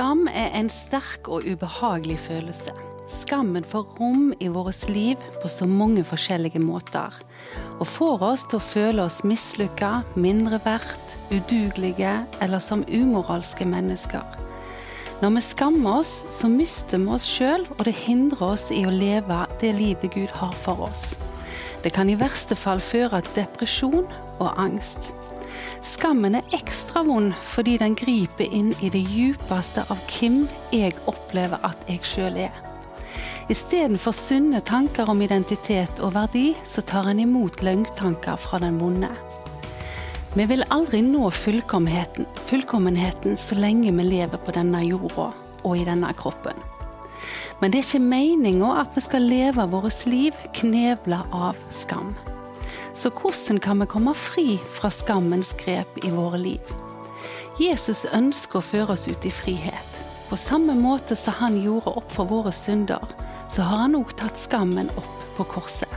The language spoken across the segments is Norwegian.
Skam er en sterk og ubehagelig følelse. Skammen får rom i vårt liv på så mange forskjellige måter, og får oss til å føle oss mislykka, mindre verdt, udugelige eller som umoralske mennesker. Når vi skammer oss, så mister vi oss sjøl, og det hindrer oss i å leve det livet Gud har for oss. Det kan i verste fall føre til depresjon og angst. Skammen er ekstra vond fordi den griper inn i det djupeste av hvem jeg opplever at jeg sjøl er. Istedenfor sunne tanker om identitet og verdi, så tar en imot løgntanker fra den vonde. Vi vil aldri nå fullkommenheten, fullkommenheten så lenge vi lever på denne jorda og i denne kroppen. Men det er ikke meninga at vi skal leve vårt liv knebla av skam. Så hvordan kan vi komme fri fra skammens grep i våre liv? Jesus ønsker å føre oss ut i frihet. På samme måte som han gjorde opp for våre synder, så har han òg tatt skammen opp på korset.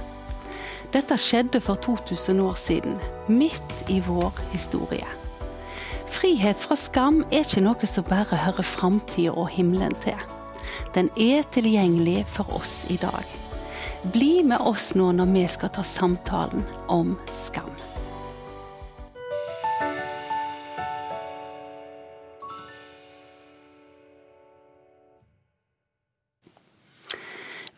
Dette skjedde for 2000 år siden, midt i vår historie. Frihet fra skam er ikke noe som bare hører framtida og himmelen til. Den er tilgjengelig for oss i dag. Bli med oss nå når vi skal ta samtalen om skam.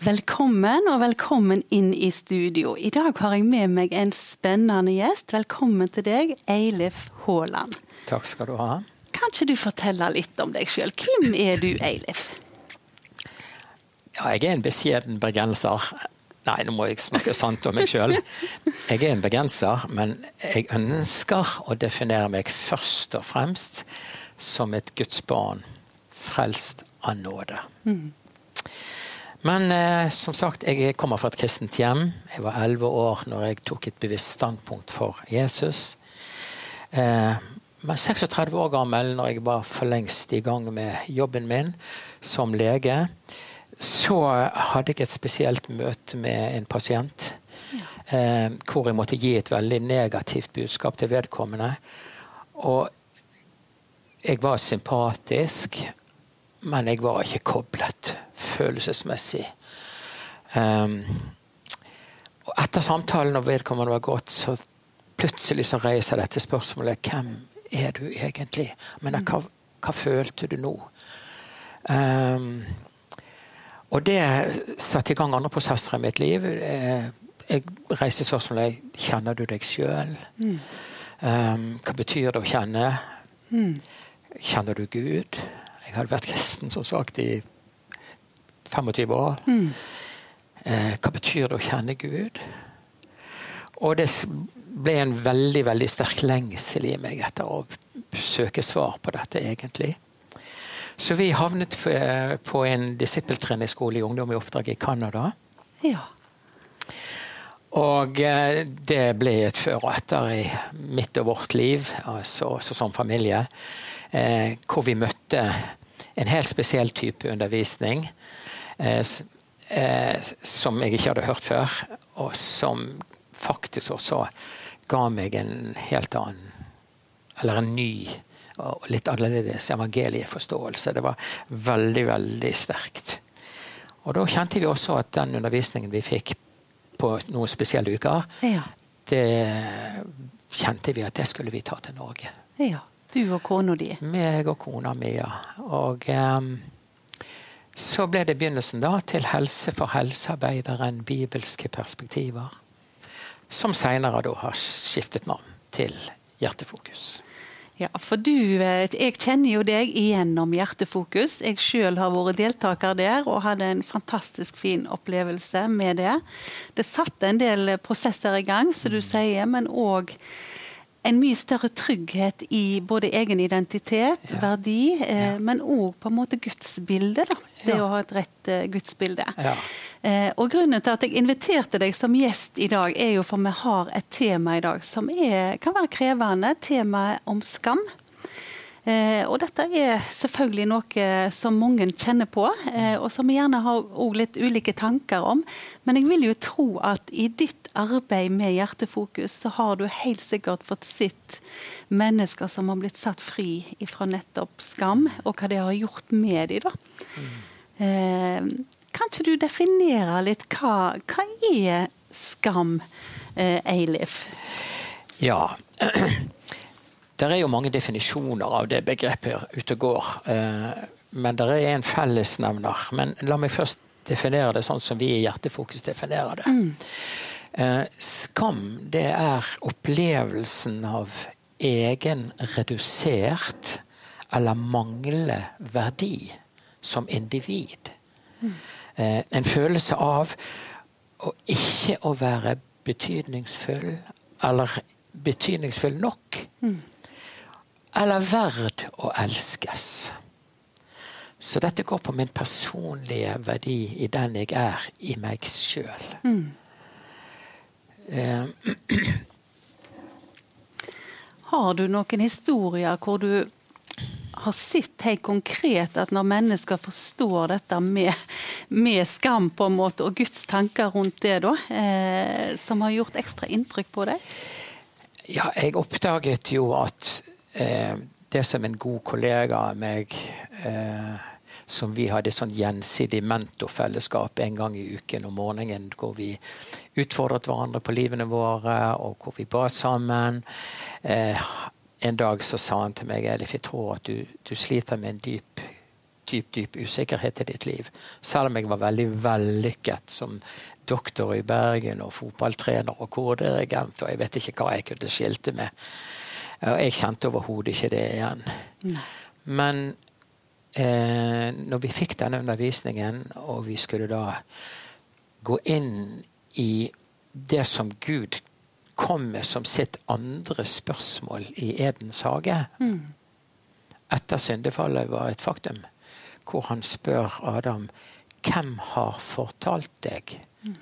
Velkommen og velkommen inn i studio. I dag har jeg med meg en spennende gjest. Velkommen til deg, Eilif Haaland. Takk skal du ha. Kan ikke du fortelle litt om deg sjøl? Hvem er du, Eilif? Ja, jeg er en beskjeden bergenser. Nei, nå må jeg snakke sant om meg sjøl. Jeg er en bergenser, men jeg ønsker å definere meg først og fremst som et Guds barn, frelst av nåde. Mm. Men eh, som sagt, jeg kommer fra et kristent hjem. Jeg var elleve år når jeg tok et bevisst standpunkt for Jesus. Eh, men 36 år gammel, når jeg var for lengst i gang med jobben min som lege, så hadde jeg et spesielt møte med en pasient. Ja. Eh, hvor jeg måtte gi et veldig negativt budskap til vedkommende. Og jeg var sympatisk, men jeg var ikke koblet følelsesmessig. Um, og etter samtalen, og vedkommende var gått, så plutselig så reiser dette spørsmålet hvem er du egentlig? Men hva, hva følte du nå? Um, og det satte i gang andre prosesser i mitt liv. Eh, jeg reiste spørsmålet kjenner du deg sjøl. Mm. Um, hva betyr det å kjenne? Mm. Kjenner du Gud? Jeg hadde vært kristen som sagt i 25 år. Mm. Uh, hva betyr det å kjenne Gud? Og det ble en veldig veldig sterk lengsel i meg etter å søke svar på dette, egentlig. Så vi havnet på en disippeltreningsskole i Ungdom i oppdrag i Canada. Ja. Og eh, det ble et før og etter i mitt og vårt liv, altså, også som familie, eh, hvor vi møtte en helt spesiell type undervisning. Eh, eh, som jeg ikke hadde hørt før, og som faktisk også ga meg en helt annen Eller en ny og litt annerledes evangelieforståelse. Det var veldig, veldig sterkt. Og da kjente vi også at den undervisningen vi fikk på noen spesielle uker, ja. det kjente vi at det skulle vi ta til Norge. Ja. Du og kona di? Meg og kona mi, ja. Og um, så ble det begynnelsen da til Helse for helsearbeideren, bibelske perspektiver. Som seinere da har skiftet navn til Hjertefokus. Ja, for du, eh, Jeg kjenner jo deg igjennom Hjertefokus. Jeg sjøl har vært deltaker der og hadde en fantastisk fin opplevelse med det. Det satte en del prosesser i gang, som du sier, men òg en mye større trygghet i både egen identitet, ja. verdi, eh, ja. men òg på en måte gudsbildet. Det ja. å ha et rett eh, gudsbilde. Eh, og Grunnen til at jeg inviterte deg som gjest i dag, er jo for vi har et tema i dag som er, kan være krevende. Temaet om skam. Eh, og dette er selvfølgelig noe som mange kjenner på, eh, og som vi gjerne har litt ulike tanker om. Men jeg vil jo tro at i ditt arbeid med Hjertefokus, så har du helt sikkert fått sett mennesker som har blitt satt fri fra nettopp skam, og hva det har gjort med dem. da. Mm. Kan ikke du definere litt hva, hva er skam, eh, Eilif? Ja. Det er jo mange definisjoner av det begrepet ute og går. Eh, men det er en fellesnevner. Men la meg først definere det sånn som vi i Hjertefokus definerer det. Mm. Eh, skam, det er opplevelsen av egen redusert eller manglende verdi som individ. Mm. Eh, en følelse av å ikke å være betydningsfull, eller betydningsfull nok. Mm. Eller verd å elskes. Så dette går på min personlige verdi i den jeg er i meg sjøl. Mm. Uh, Har du noen historier hvor du har sett helt konkret at når mennesker forstår dette med, med, skam på en måte, og Guds tanker rundt det, da, eh, som har gjort ekstra inntrykk på deg? Ja, jeg oppdaget jo at eh, det som en god kollega av meg eh, som vi hadde sånn gjensidig mentorfellesskap en gang i uken om morgenen, hvor vi utfordret hverandre på livene våre, og hvor vi ba sammen. Eh, en dag så sa han til meg Elif, jeg tror at du, du sliter med en dyp, dyp, dyp usikkerhet i ditt liv. Selv om jeg var veldig vellykket som doktor i Bergen og fotballtrener og kordirigent, og jeg vet ikke hva jeg kunne skilte med. Og jeg kjente overhodet ikke det igjen. Nei. Men eh, når vi fikk denne undervisningen, og vi skulle da gå inn i det som Gud kom med som sitt andre spørsmål i Edens hage mm. etter syndefallet var et faktum, hvor han spør Adam hvem har fortalt deg mm.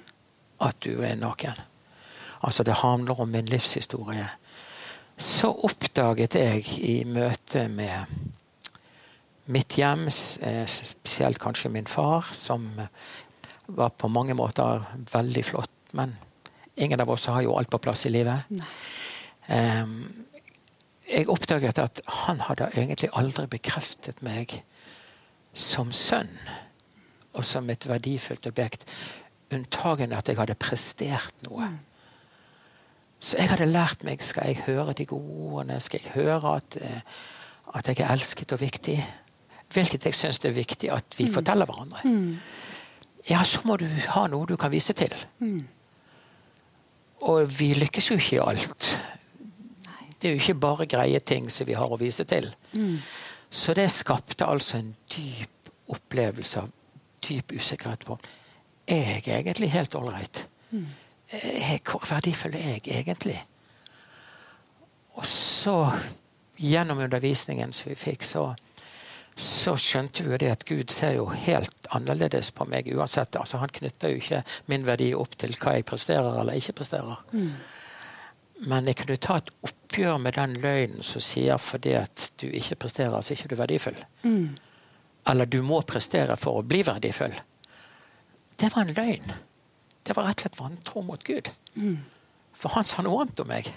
at du er naken? Altså, det handler om min livshistorie. Så oppdaget jeg i møte med mitt hjem, eh, spesielt kanskje min far, som var på mange måter veldig flott, men Ingen av oss har jo alt på plass i livet. Um, jeg oppdaget at han hadde egentlig aldri bekreftet meg som sønn og som et verdifullt objekt. Unntagen at jeg hadde prestert noe. Mm. Så jeg hadde lært meg skal jeg høre de gode ordene, skal jeg høre at, eh, at jeg er elsket og viktig. Hvilket jeg syns er viktig at vi mm. forteller hverandre. Mm. Ja, så må du ha noe du kan vise til. Mm. Og vi lykkes jo ikke i alt. Det er jo ikke bare greie ting som vi har å vise til. Mm. Så det skapte altså en dyp opplevelse av dyp usikkerhet på er jeg egentlig helt ålreit. Mm. Eh, hvor verdifull er jeg egentlig? Og så, gjennom undervisningen som vi fikk, så så skjønte vi jo det at Gud ser jo helt annerledes på meg uansett. Altså, han knytter jo ikke min verdi opp til hva jeg presterer eller ikke presterer. Mm. Men jeg kunne ta et oppgjør med den løgnen som sier fordi at du ikke presterer, så er ikke du verdifull. Mm. Eller du må prestere for å bli verdifull. Det var en løgn. Det var rett og slett vantro mot Gud. Mm. For han sa noe annet om meg.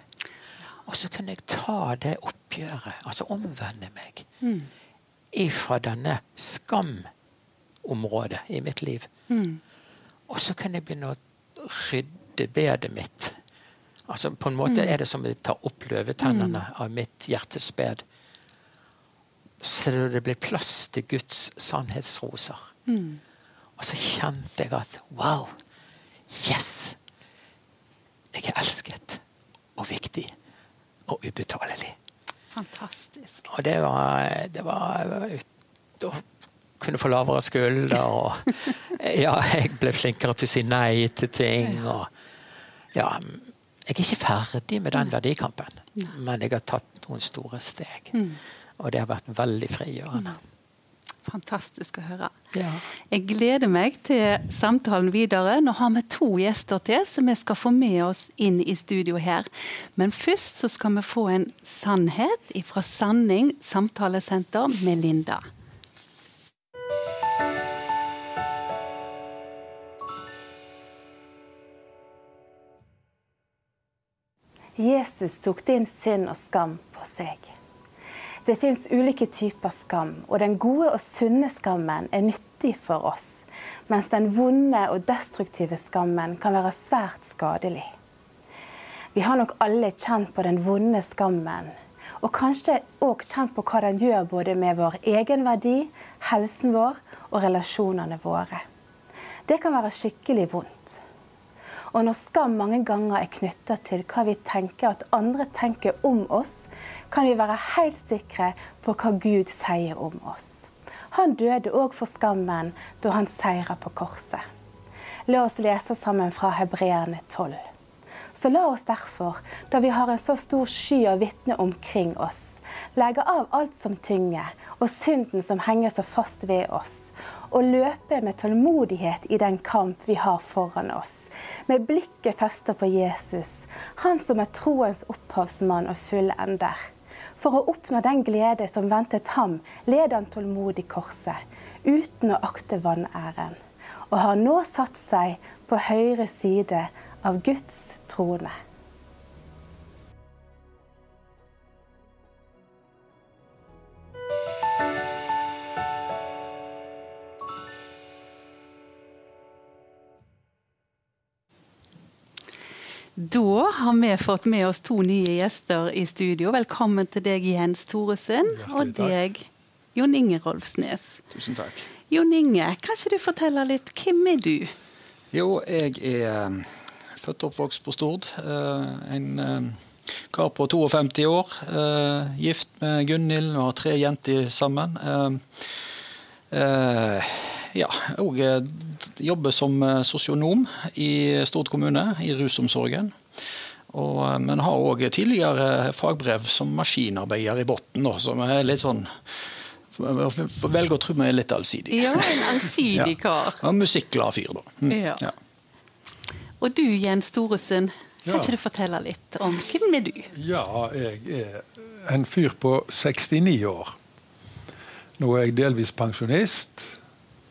Og så kunne jeg ta det oppgjøret, altså omvende meg. Mm ifra denne skamområdet i mitt liv. Mm. Og så kan jeg begynne å rydde bedet mitt. Altså På en måte mm. er det som å ta opp løvetennene mm. av mitt hjertes bed. Så det blir plass til Guds sannhetsroser. Mm. Og så kjente jeg at wow! Yes! Jeg er elsket og viktig og ubetalelig. Fantastisk. Og det var, det var ut å kunne få lavere skulder og Ja, jeg ble flinkere til å si nei til ting og Ja. Jeg er ikke ferdig med den verdikampen, men jeg har tatt noen store steg. Mm. Og det har vært veldig frigjørende. Fantastisk å høre. Ja. Jeg gleder meg til samtalen videre. Nå har vi to gjester til som vi skal få med oss inn i studio her. Men først så skal vi få en sannhet fra Sanning samtalesenter med Linda. Jesus tok din synd og skam på seg. Det fins ulike typer skam, og den gode og sunne skammen er nyttig for oss, mens den vonde og destruktive skammen kan være svært skadelig. Vi har nok alle kjent på den vonde skammen, og kanskje òg kjent på hva den gjør både med vår egenverdi, helsen vår og relasjonene våre. Det kan være skikkelig vondt. Og når skam mange ganger er knytta til hva vi tenker at andre tenker om oss, kan vi være helt sikre på hva Gud sier om oss. Han døde òg for skammen da han seira på korset. La oss lese sammen fra Hebreerne 12. Så la oss derfor, da vi har en så stor sky av vitner omkring oss, legge av alt som tynger, og synden som henger så fast ved oss, og løpe med tålmodighet i den kamp vi har foran oss, med blikket festet på Jesus, han som er troens opphavsmann og fullender. For å oppnå den glede som ventet ham, led han tålmodig korset, uten å akte vanæren, og har nå satt seg på høyre side av Guds trone. Da har vi fått med oss to nye gjester i studio. Velkommen til deg, Jens Thoresen, og deg, Jon Inge Rolfsnes. Tusen takk. Jon Inge, kan ikke du fortelle litt, hvem er du? Jo, jeg er eh, født og oppvokst på Stord. Eh, en eh, kar på 52 år. Gift med Gunhild og har tre jenter sammen. Ja, og jobber som sosionom i Stord kommune, i rusomsorgen. Og, men har òg tidligere fagbrev som maskinarbeider i bunnen, som er litt sånn Velger å tro meg litt allsidig. Ja, en allsidig kar. ja, musikkglad fyr, da. Mm. Ja. ja. Og du Jens Storesen, kan ja. ikke du fortelle litt om hvem er du? Ja, jeg er en fyr på 69 år. Nå er jeg delvis pensjonist,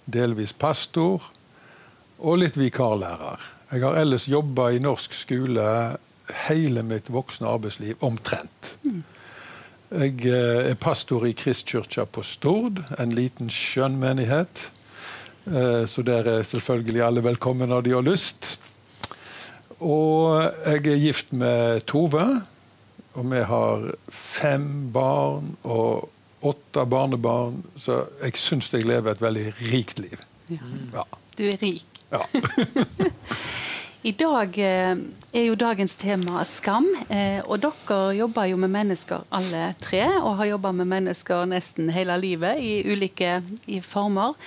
delvis pastor og litt vikarlærer. Jeg har ellers jobba i norsk skole hele mitt voksne arbeidsliv omtrent. Mm. Jeg eh, er pastor i Kristkirka på Stord, en liten skjønnmenighet. Eh, så der er selvfølgelig alle velkommen når de har lyst. Og jeg er gift med Tove, og vi har fem barn og åtte barnebarn, så jeg syns jeg lever et veldig rikt liv. Ja. Ja. Du er rik. Ja. I dag eh, er jo dagens tema skam. Eh, og dere jobber jo med mennesker alle tre, og har jobba med mennesker nesten hele livet i ulike i former.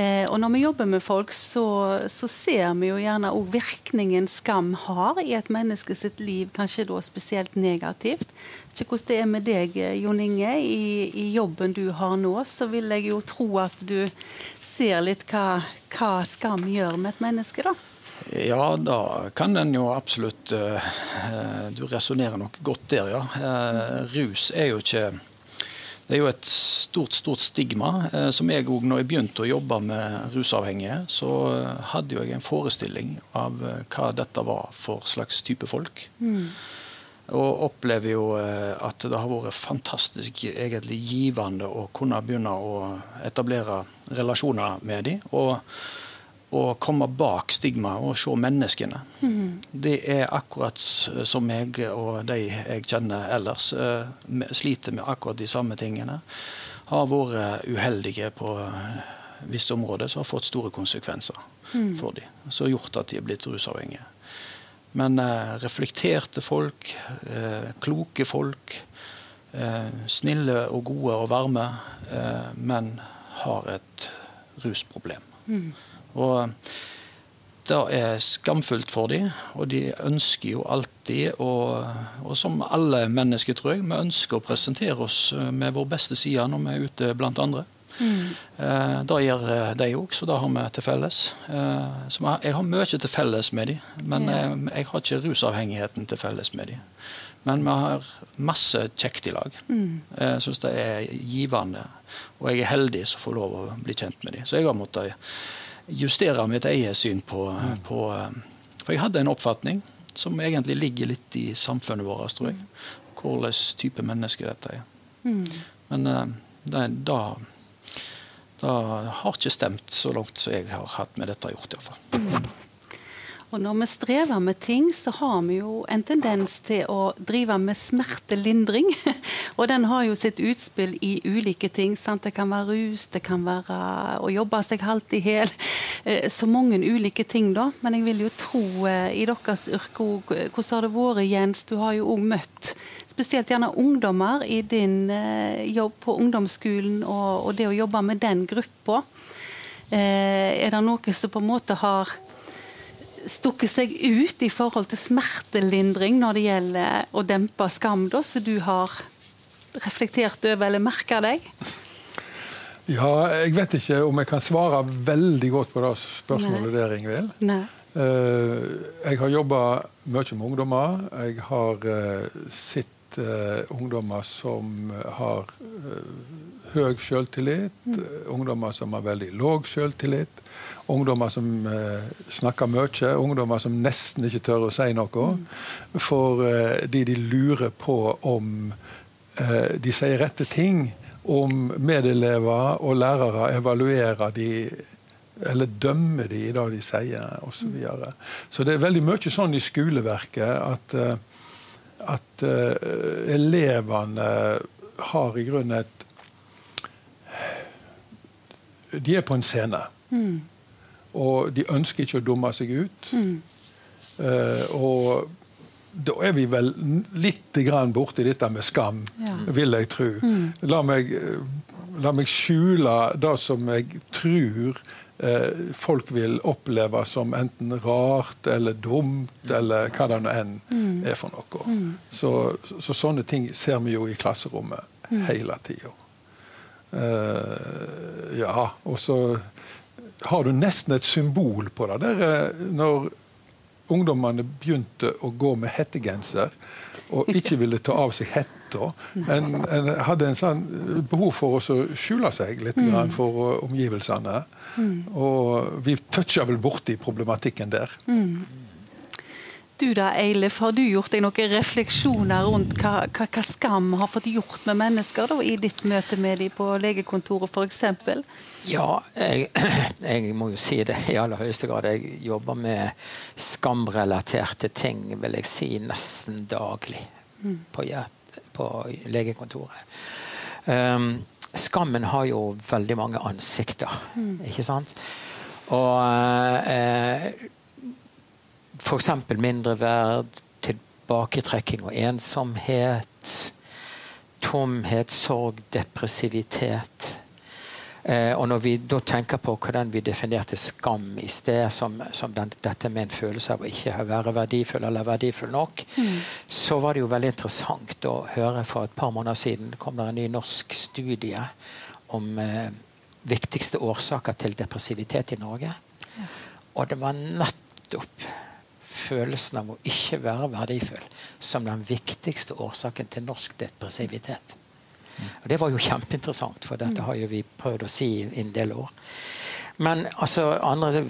Eh, og når vi jobber med folk, så, så ser vi jo gjerne òg virkningen skam har i et menneske sitt liv, kanskje da spesielt negativt. Ikke hvordan det er med deg, Jon Inge. I, I, jobben du har nå, så vil jeg jo tro at du ser litt hva, hva skam gjør med et menneske, da. Ja, da kan den jo absolutt uh, Du resonnerer nok godt der, ja. Uh, rus er jo ikke Det er jo et stort, stort stigma. Uh, som jeg òg, når jeg begynte å jobbe med rusavhengige, så hadde jo jeg en forestilling av hva dette var for slags type folk. Mm. Og opplever jo at det har vært fantastisk egentlig givende å kunne begynne å etablere relasjoner med dem. Og og komme bak stigmaet og se menneskene. Mm. Det er akkurat som meg og de jeg kjenner ellers, uh, sliter med akkurat de samme tingene. Har vært uheldige på visse områder som har fått store konsekvenser mm. for dem. Som har gjort at de er blitt rusavhengige. Men uh, reflekterte folk, uh, kloke folk, snille og gode og varme, men har et rusproblem. Mm. Og det er skamfullt for dem, og de ønsker jo alltid, og, og, som alle mennesker, tror jeg, vi ønsker å presentere oss med vår beste side når vi er ute blant andre. Mm. Eh, det gjør eh, de òg, så det har vi til felles. Eh, så jeg har mye til felles med dem, men jeg, jeg, har ikke rusavhengigheten til felles med dem. Men vi har masse kjekt i lag. Mm. Jeg syns det er givende. Og jeg er heldig som får lov å bli kjent med dem. Så jeg har måttet justere mitt eget syn på, mm. på For jeg hadde en oppfatning som egentlig ligger litt i samfunnet vårt, tror jeg. Hvilken type menneske dette er. Mm. Men det, da, da har ikke stemt så langt som jeg har hatt med dette gjort, iallfall. Og når vi strever med ting, så har vi jo en tendens til å drive med smertelindring. og den har jo sitt utspill i ulike ting. Sant? Det kan være rus, det kan være å jobbe seg halvt i hæl. Eh, så mange ulike ting, da. Men jeg vil jo tro eh, i deres yrke òg Hvordan har det vært, Jens? Du har jo òg møtt spesielt gjerne ungdommer i din eh, jobb på ungdomsskolen, og, og, det å jobbe med den gruppa. er det noe som på en måte har stukket seg ut i forhold til smertelindring når det gjelder å dempe skam, da, så du har reflektert over eller merka deg? Ja, jeg vet ikke om jeg kan svare veldig godt på det spørsmålet Nei. der, Ingvild. Uh, jeg har jobba mye med ungdommer. Jeg har uh, uh, ungdommer som har høy selvtillit, mm. ungdommer som har veldig låg selvtillit. Ungdommer som uh, snakker mye, ungdommer som nesten ikke tør å si noe. Mm. Fordi eh, de lurer på om eh, de sier rette ting. Om medelever og lærere evaluerer de eller dømmer de i det de sier, osv. Så, videre. så det er veldig mye sånn i skoleverket at, eh, at uh, elevene har i grunnen et De er på en scene. Mm. Og de ønsker ikke å dumme seg ut. Mm. Uh, og da er vi vel litt borti dette med skam, ja. vil jeg tro. Mm. La, meg, la, meg, skjule det som jeg tror uh, folk vil oppleve som enten rart eller dumt, eller hva det nå enn mm. er for noe. Mm. Så, så, sånne ting ser vi jo i klasserommet mm. hele tida. Eh, ja, og så har du nesten et symbol på det. Der, eh, når ungdommene begynte å gå med hettegenser og ikke ville ta av seg hetta. En, en, hadde en sånn behov for å skjule seg litt mm. for omgivelsene. Mm. Og vi toucha vel borti problematikken der. Mm. Du da, Eilif, har du gjort deg noen refleksjoner rundt hva, hva, hva, skam har fått gjort med mennesker da, i ditt møte med dem på legekontoret f.eks.? Ja, jeg, jeg, må jo si det i aller høyeste grad. Jeg jobber med skamrelaterte ting, vil jeg si, nesten daglig på på, på, legekontoret. Um, skammen har jo veldig mange ansikter, mm. ikke sant? Og uh, F.eks. mindreverd, tilbaketrekking og ensomhet. Tomhet, sorg, depressivitet. Eh, og når vi da tenker på hvordan vi definerte skam i sted, som, som den, dette med en følelse av å ikke være verdifull eller verdifull nok, mm. så var det jo veldig interessant å høre for et par måneder siden kom det en ny norsk studie om eh, viktigste årsaker til depressivitet i Norge. Ja. Og det var nettopp følelsen av å ikke være verdifull som den viktigste årsaken til norsk depressivitet. Og Det var jo kjempeinteressant, for dette har jo vi prøvd å si i en del år. Men altså, andre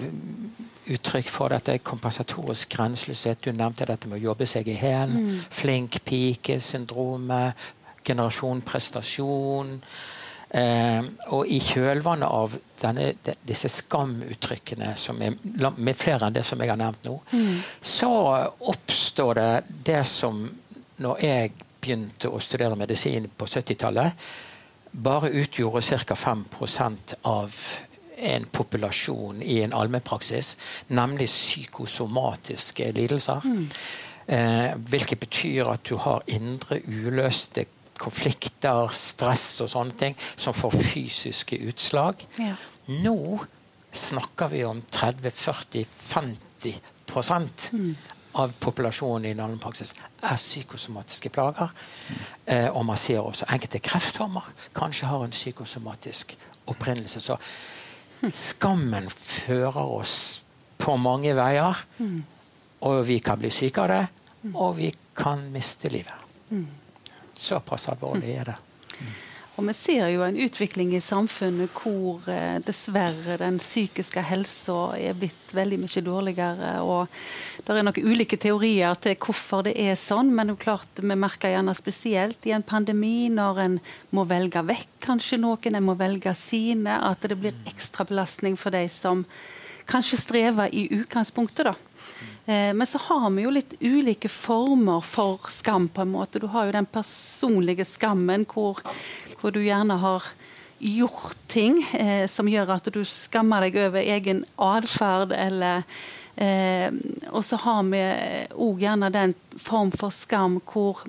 uttrykk for dette kompensatorisk grenseløshet. Du nevnte dette med å jobbe seg i hælen. Mm. Flink pike-syndromet. Generasjon prestasjon. Eh, og i kjølvannet av denne, disse skamuttrykkene, som er med flere enn det som jeg har nevnt nå, mm. så oppstår det det som når jeg begynte å studere medisin på 70-tallet, bare utgjorde ca. 5% av en populasjon i en allmennpraksis, nemlig psykosomatiske lidelser. Mm. Eh, hvilket betyr at du har indre uløste konflikter, stress og sånne ting som får fysiske utslag. Ja. Nå snakker vi om 30-40-50 mm. Av populasjonen i landpraksis er psykosomatiske plager. Eh, og man ser også enkelte kreftformer kanskje har en psykosomatisk opprinnelse. Så skammen fører oss på mange veier. Og vi kan bli syke av det, og vi kan miste livet. Såpass alvorlig er det. Og vi ser jo en utvikling i samfunnet hvor eh, dessverre den psykiske helsa er blitt veldig mye dårligere. og Det er nok ulike teorier til hvorfor det er sånn, men det er klart vi merker gjerne spesielt i en pandemi, når en må velge vekk kanskje noen, en må velge sine, at det blir ekstra belastning for de som kanskje strever i utgangspunktet. da. Eh, men så har vi jo litt ulike former for skam. på en måte. Du har jo den personlige skammen hvor, hvor du gjerne har gjort ting eh, som gjør at du skammer deg over egen atferd. eh, Og så har vi òg gjerne den form for skam hvor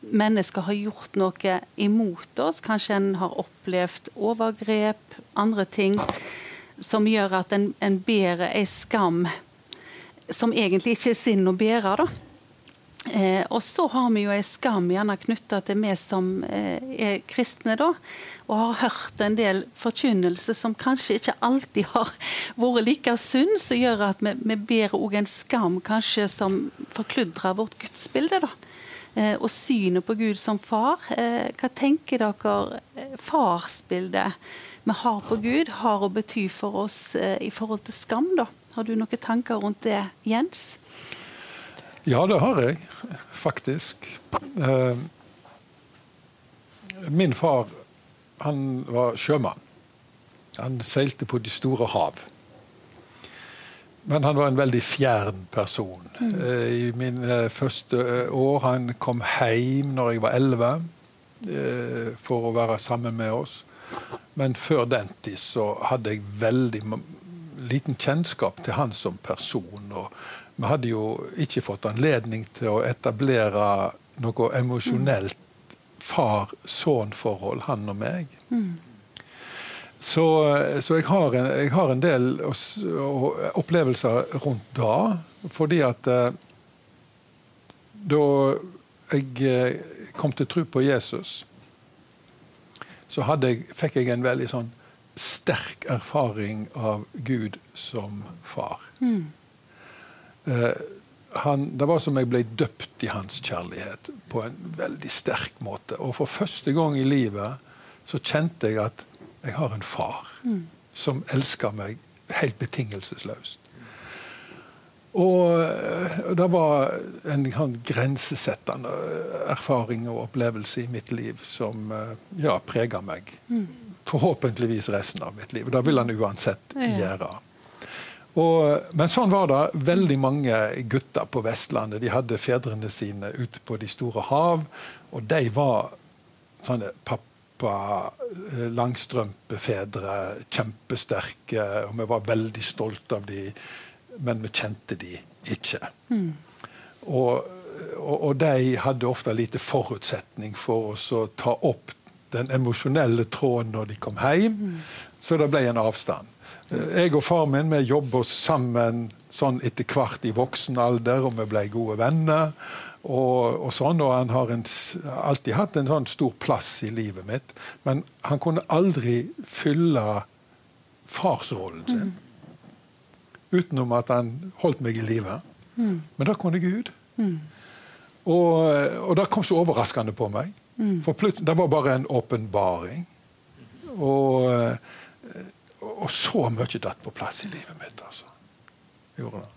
mennesker har gjort noe imot oss. Kanskje en har opplevd overgrep, andre ting som gjør at en, en bærer ei skam som egentlig ikke er sin å bære. da. Eh, og så har vi jo ei skam gjerne knytta til vi som eh, er kristne, da. Og har hørt en del forkynnelse som kanskje ikke alltid har vært like sunn, som gjør at vi, vi bærer òg en skam kanskje som forkludrer vårt gudsbilde. da. Eh, og synet på Gud som far. Eh, hva tenker dere eh, farsbildet vi har på Gud, har å bety for oss i forhold til skam? da? Har du noen tanker rundt det, Jens? Ja, det har jeg faktisk. Eh, min far han var sjømann. Han seilte på de store hav. Men han var en veldig fjern person. Mm. Eh, I mine første eh, år Han kom hjem når jeg var elleve, for å være sammen med oss. Men før den tid så hadde jeg veldig liten kjennskap til han som person. og Vi hadde jo ikke fått anledning til å etablere noe emosjonelt far-sønn-forhold, han og meg. Mm. Så, så jeg, har en, jeg, har en, del opplevelser rundt da. Fordi at eh, da jeg eh, kom til tro på Jesus, så jeg, fikk jeg en veldig sånn sterk erfaring av Gud som far. Mm. Eh, han, det var som jeg ble døpt i hans kjærlighet på en veldig sterk måte. Og for første gang i livet så kjente jeg at jeg har en far mm. som elsker meg helt betingelsesløst. Og eh, det var en sånn grensesettende erfaring og opplevelse i mitt liv som eh, ja, prega meg. Mm. Forhåpentligvis resten av mitt liv. Det vil han uansett gjøre. Og, men sånn var det. Veldig mange gutter på Vestlandet de hadde fedrene sine ute på de store hav. Og de var sånne pappa eh, langstrømpefedre, kjempesterke, og vi var veldig stolte av dem men vi kjente de ikke. Mm. Og, og, og, de hadde ofte lite forutsetning for oss å ta opp den emosjonelle tråden når de kom hjem, så det ble en avstand. Jeg og far min vi oss sammen sånn etter hvert i voksen alder, og vi ble gode venner. Og, og, sånn, og Han har en, alltid hatt en sånn stor plass i livet mitt, men han kunne aldri fylle farsrollen sin. Mm utenom at han holdt meg i live. Mm. Men det kunne Gud. Mm. Og, og, det kom så overraskende på meg. Mm. For det var bare en åpenbaring. Og, og, så mye datt på plass i livet mitt. altså. Gjorde det.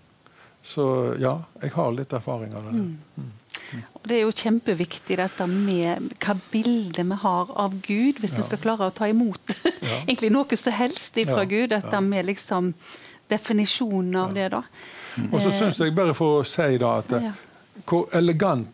Så ja, jeg har litt erfaring av det. Mm. Mm. Det er jo kjempeviktig dette med hva bildet vi har av Gud, hvis ja. vi skal klare å ta imot ja. egentlig noe som helst fra ja. Gud. Dette med liksom definisjonen av det. da. Og så syns jeg, bare for å si da, at ja. hvor elegant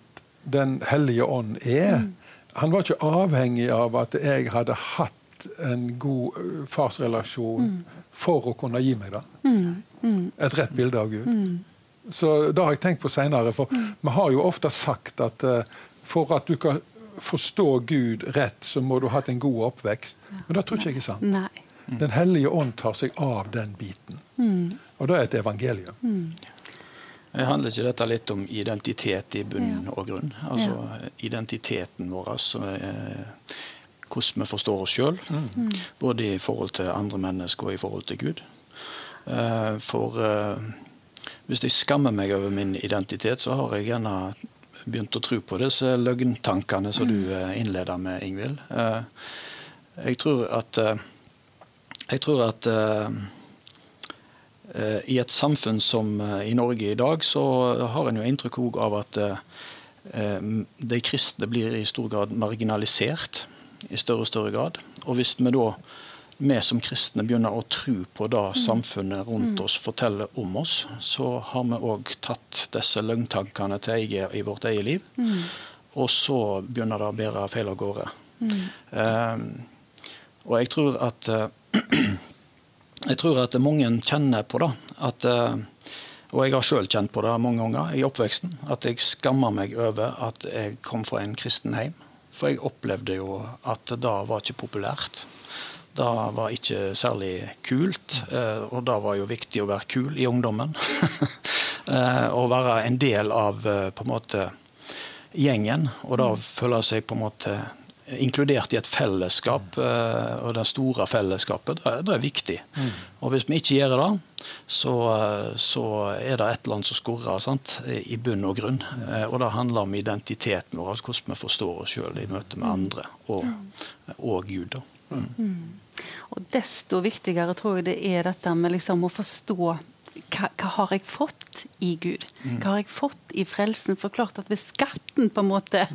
Den hellige ånd er mm. Han var ikke avhengig av at jeg hadde hatt en god farsrelasjon mm. for å kunne gi meg det. Mm. mm. Et rett bilde av Gud. Mm. Så det har jeg tenkt på seinere. For mm. vi har jo ofte sagt at for at du kan forstå Gud rett, så må du ha hatt en god oppvekst. Men det tror ikke jeg er sant. Nei. Den hellige ånd tar seg av den biten. Og det er et evangelium. Mm. Handler ikke dette litt om identitet i bunn og grunn? Altså ja. identiteten vår, altså, eh, hvordan vi forstår oss sjøl. Mm. Både i forhold til andre mennesker og i forhold til Gud. Eh, for eh, hvis jeg skammer meg over min identitet, så har jeg gjerne begynt å tro på disse løgntankene som du mm. innleda med, Ingvild. Jeg tror at jeg tror at Eh, I et samfunn som eh, i Norge i dag, så har en jo inntrykk av at eh, de kristne blir i stor grad marginalisert. I større og større grad. Og hvis vi da, vi som kristne, begynner å tro på det mm. samfunnet rundt mm. oss forteller om oss, så har vi òg tatt disse løgntankene til eie i vårt eget liv. Mm. Og så begynner det å bære feil av gårde. Mm. Um, og jeg tror at jeg tror at mange kjenner på det. At, eh, og jeg har sjøl kjent på det mange ganger i oppveksten. At jeg skammer meg over at jeg kom fra en kristen heim. For jeg opplevde jo at det var ikke populært. Det var ikke særlig kult. Eh, og det var jo viktig å være kul i ungdommen. Eh, å være en del av på en måte gjengen, og da føle seg på en måte inkludert i et fellesskap, eh, og det store fellesskapet, det, det er viktig. Mm. Og Hvis vi ikke gjør det, så, så er det et eller annet som skurrer sant? i bunn og grunn. Eh, og det handler om identiteten vår, altså hvordan vi forstår oss sjøl i møte med andre og, og Gud. Mm. Mm. Og Desto viktigere tror jeg det er dette med liksom å forstå hva, hva, har jeg fått i Gud? Hva har jeg fått i frelsen? For klart at Hvis skatten på en måte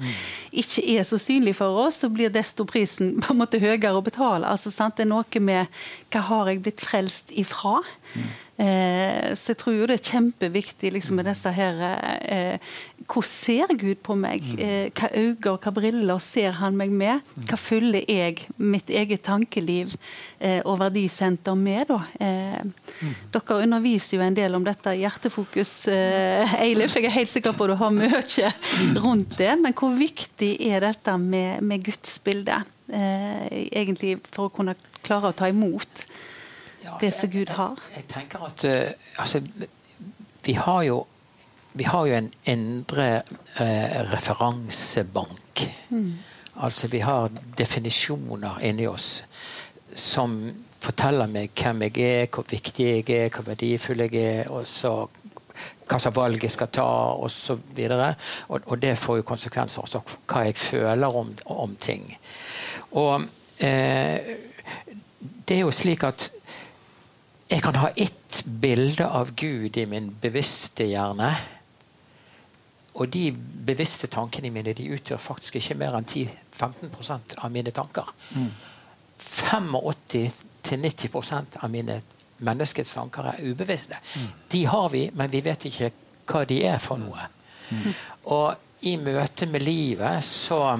ikke er så synlig for oss, så blir desto prisen på en måte høyere å betale. Altså, sant? det er noe med hva har jeg blitt frelst ifra? Mm. Eh, så jeg tror jo det er kjempeviktig liksom, med disse her eh, Hvordan ser Gud på meg? Mm. Eh, hva øyne og hva briller ser han meg med? Mm. Hva fyller jeg mitt eget tankeliv og verdisenter med, da? Eh, mm. Dere underviser jo en del om dette i Hjertefokus, Eilif. Jeg er helt sikker på at du har mye rundt det. Men hvor viktig er dette med, med gudsbildet? egentlig for å kunne klare å ta imot ja, det som Gud har? Jeg, jeg, tenker at uh, altså, vi har jo vi har jo en indre uh, referansebank. Mm. Altså vi har definisjoner inni oss som forteller meg hvem jeg er, hvor viktig jeg er, hvor verdifull jeg er, og så hva slags valg jeg skal ta, osv. Og, og det får jo konsekvenser også hva jeg føler om, om ting. Og eh, det er jo slik at jeg kan ha ett bilde av Gud i min bevisste hjerne. Og de bevisste tankene mine de utgjør faktisk ikke mer enn 10-15% av mine tanker. Mm. 85-90% av mine menneskets tanker er ubevisste. Mm. De har vi, men vi vet ikke hva de er for noe. Mm. Og i møte med livet så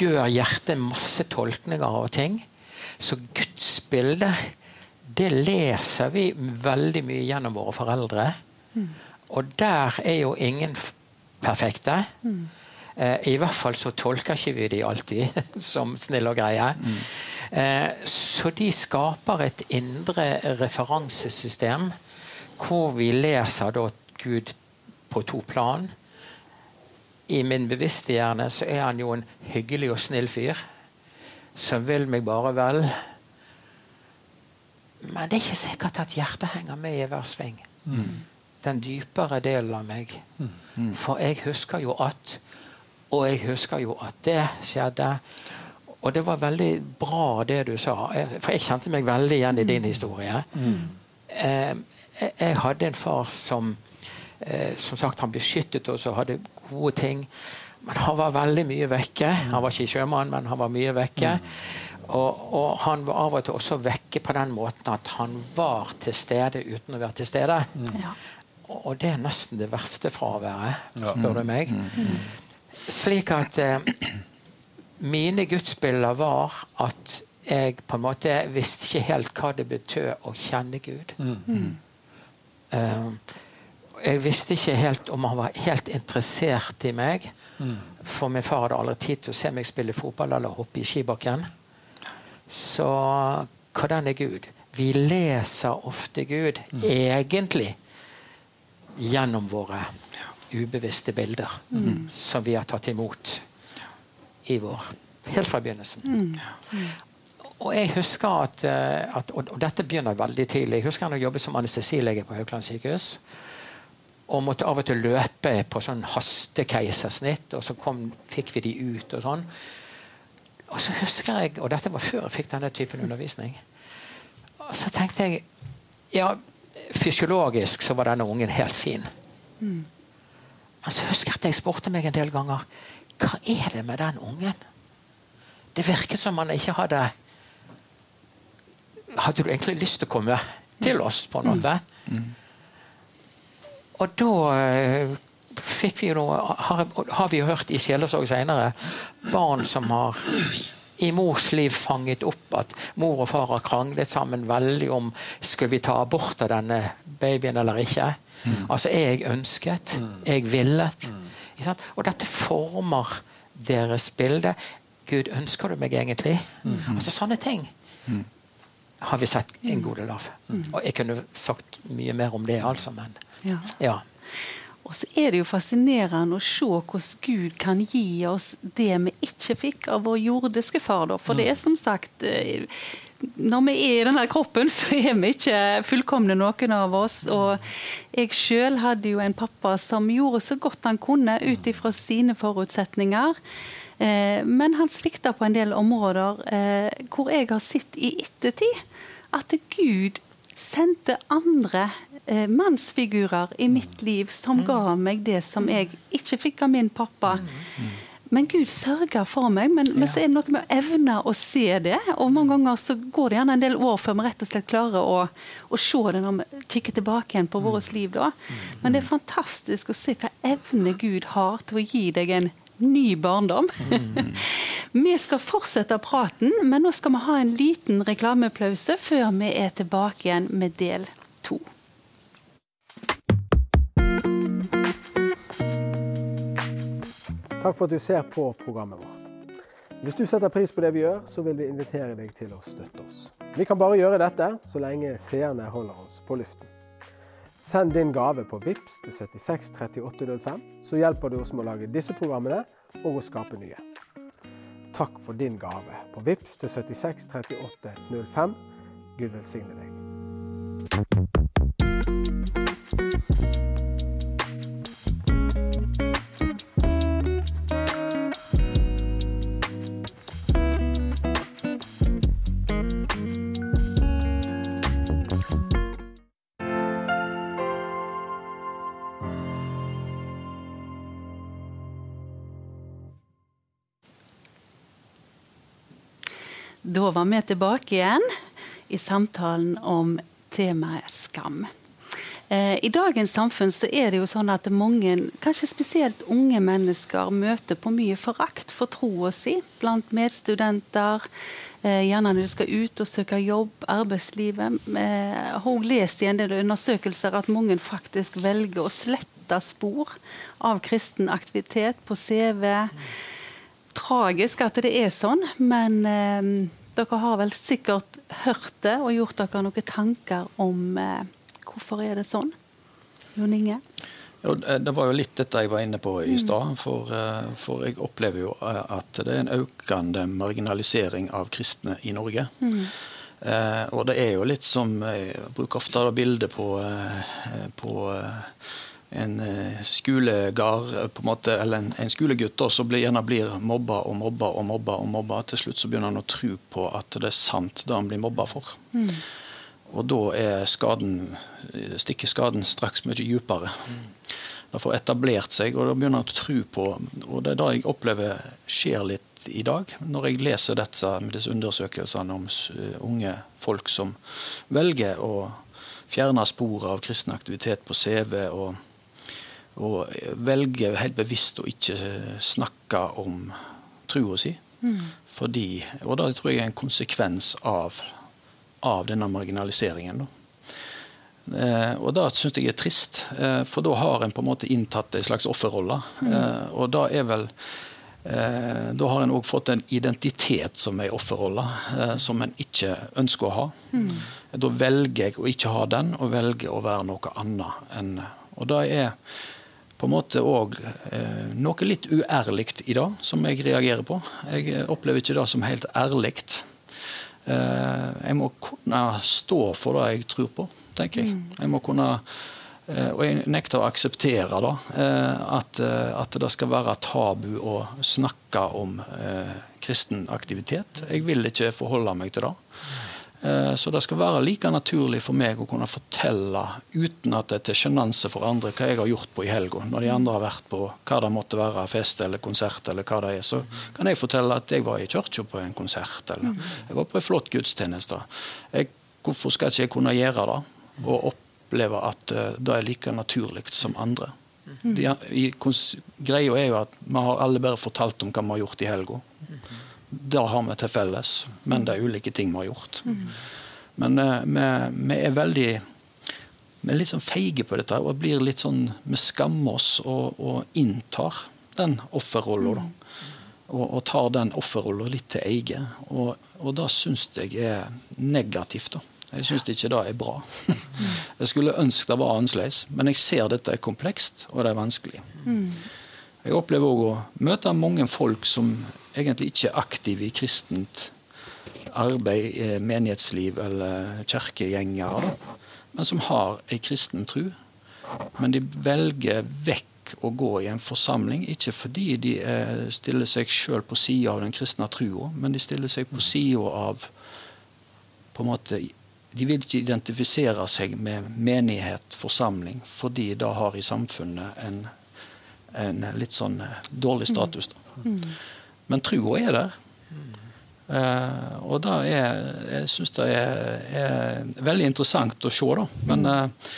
gjør hjertet masse tolkninger av ting. Så Guds bilde det leser vi veldig mye gjennom våre foreldre. Mm. Og der er jo ingen perfekte. Mm. Eh, I hvert fall så tolker ikke vi de alltid som snille og greie. Mm. Eh, så de skaper et indre referansesystem hvor vi leser da Gud på to plan. I min bevisste hjerne så er han jo en hyggelig og snill fyr som vil meg bare vel. Men det er ikke sikkert at hjertet henger med i hver sving. Mm. Den dypere delen av meg. Mm. mm. For jeg husker jo at Og jeg husker jo at det skjedde. Og det var veldig bra det du sa, for jeg kjente meg veldig igjen i din mm. historie. Mm. Eh, jeg hadde en far som eh, som sagt, han beskyttet oss og hadde gode ting. Men han var veldig mye vekke. Han var ikke sjømann, men han var mye vekke. Mm. Og, og, han var av og til også vekke på den måten at han var til stede uten å være til stede. Mm. Ja. Og, det er nesten det verste fraværet, spør du meg. Mm. Mm. Slik at eh, mine gudsbilder var at jeg på en måte visste ikke helt hva det betød å kjenne Gud. Uh, jeg visste ikke helt om han var helt interessert i meg. For min far hadde aldri tid til å se meg spille fotball eller hoppe i skibakken. Så hvordan er Gud? Vi leser ofte Gud, mm. egentlig, gjennom våre ubevisste bilder mm. som vi har tatt imot i vår helt fra begynnelsen. Mm. Og jeg husker at, eh, at, og dette begynner veldig tidlig. Jeg husker jeg jobbet som anestesilege på Haukeland sykehus. Og måtte av og til løpe på sånn hastekeisersnitt, og så kom, fikk vi de ut. og sånn. Og så husker jeg, og dette var før jeg fikk denne typen undervisning, og så tenkte jeg ja, fysiologisk så var denne ungen helt fin. Mm. Men så husker jeg at jeg spurte meg en del ganger hva er det med den ungen? Det virket som han ikke hadde Hadde du egentlig lyst til å komme til oss, på en måte? Mm. Og da uh, fikk vi jo noe har, har vi jo hørt i sjelesorg senere barn som har i mors liv fanget opp at mor og far har kranglet sammen veldig om skal vi ta abort av denne babyen eller ikke. Mm. Altså, jeg ønsket, mm. jeg villet. Mm. Og dette former deres bilde. Gud, ønsker du meg egentlig? Mm. Altså Sånne ting mm. har vi sett en god del av. Mm. Og jeg kunne sagt mye mer om det, altså, men ja. ja. Og så er det jo fascinerende å se hvordan Gud kan gi oss det vi ikke fikk av vår jordiske far. Da. For det er som sagt eh, Når vi er i denne kroppen, så er vi ikke fullkomne, noen av oss. Og jeg sjøl hadde jo en pappa som gjorde så godt han kunne ut ifra sine forutsetninger. Eh, men han svikta på en del områder eh, hvor jeg har sett i ettertid at Gud sendte andre eh, mannsfigurer i mitt liv som mm. ga meg det som jeg ikke fikk av min pappa. Mm. Men Gud sørger for meg. Men, men, så er det noe med å evne å se det. Og mange ganger så går det gjerne en del år før vi rett og slett klarer å, å se det når vi kikker tilbake igjen på vårt liv. da. Men det er fantastisk å se hva evne Gud har til å gi deg en ny barndom. Mm. vi skal fortsette praten, men nå skal vi ha en liten reklamepause før vi er tilbake igjen med del Takk for at du ser på programmet vårt. Hvis du setter pris på det vi gjør, så vil vi invitere deg til å støtte oss. Vi kan bare gjøre dette så lenge seerne holder oss på luften. Send din gave på VIPS til 76 3805, så hjelper du oss med å lage disse programmene og å skape nye. Takk for din gave på VIPS til 76 3805. Gud velsigne deg. Var vi tilbake igjen i samtalen om temaet skam. Eh, I dagens samfunn så er det jo sånn at mange, kanskje spesielt unge mennesker, møter på mye forakt for troa si blant medstudenter. Eh, gjerne når du skal ut og søke jobb, arbeidslivet. Eh, jeg har lest i en del undersøkelser at mange faktisk velger å slette spor av kristen aktivitet på CV. Tragisk at det er sånn, men dere har vel sikkert hørt det og gjort dere noen tanker om eh, hvorfor er det sånn? Jon Inge? Jo, det var jo litt dette jeg var inne på i mm. stad. For, eh, for, jeg opplever jo eh, at det er en økende marginalisering av kristne i Norge. Mm. Eh, og det er jo litt som Jeg bruker ofte bildet på, eh, på en eh, skolegard, eh, på en måte, eller en, en skolegutt som blir, gjerne blir mobba og mobba og mobba. og mobba. Til slutt så begynner han å tro på at det er sant det han blir mobba for. Mm. Og da er skaden, stikker skaden straks mye dypere. Mm. Det får etablert seg, og da begynner han å tro på Og det er det jeg opplever skjer litt i dag, når jeg leser dette med disse undersøkelsene om unge folk som velger å fjerne spor av kristen aktivitet på CV. og og velger helt bevisst å ikke snakke om trua si. Mm. Fordi, og det tror jeg er en konsekvens av, av denne marginaliseringen. Eh, og det syns jeg er trist, eh, for da har en på en måte inntatt en slags offerrolle. Mm. Eh, og da er vel eh, Da har en òg fått en identitet som er offerrolle, eh, som en ikke ønsker å ha. Mm. Da velger jeg å ikke ha den, og velger å være noe annet enn Og det er på en måte òg eh, noe litt uærlig i det, som jeg reagerer på. Jeg opplever ikke det som helt ærlig. Eh, jeg må kunne stå for det jeg tror på, tenker jeg. Mm. Jeg må kunne eh, og jeg nekter å akseptere da, eh, at, eh, at, det skal være tabu å snakke om eh, kristen aktivitet. Jeg vil ikke forholde meg til det. Eh, så det skal være like naturlig for meg å kunne fortelle, uten at det er til sjenanse for andre, hva jeg har gjort på i helga. Når de andre har vært på hva det måtte være, fest eller konsert, eller hva det er, så kan jeg fortelle at jeg var i kirka på en konsert, eller jeg var på en flott gudstjeneste. Jeg, hvorfor skal ikke jeg kunne gjøre det, og oppleve at uh, det er like naturlig som andre? De, i, greia er jo at vi har alle bare fortalt om hva vi har gjort i helga. Det har vi til felles, men det er ulike ting vi har gjort. Mm. Men uh, vi, vi, er veldig vi er litt sånn feige på dette og blir litt sånn, vi skammer oss og, og inntar den offerrolla. Og, og, tar den offerrolla litt til eie. Og, og det syns jeg er negativt. da. Jeg syns ikke det er bra. Jeg skulle ønske det var annerledes, men jeg ser dette er komplekst og det er vanskelig. Mm. Jeg opplever òg å møte mange folk som egentlig ikke er aktive i kristent arbeid, menighetsliv eller kirkegjengere, men som har ei kristen tro. Men de velger vekk å gå i en forsamling, ikke fordi de stiller seg sjøl på sida av den kristne trua, men de stiller seg på sida av på en måte de vil ikke identifisere seg med menighet, forsamling, fordi det har i samfunnet en en litt sånn eh, dårlig status. Da. Men trua er der. Uh, og da er, jeg syns det er, er, veldig interessant å se, da. Men, uh,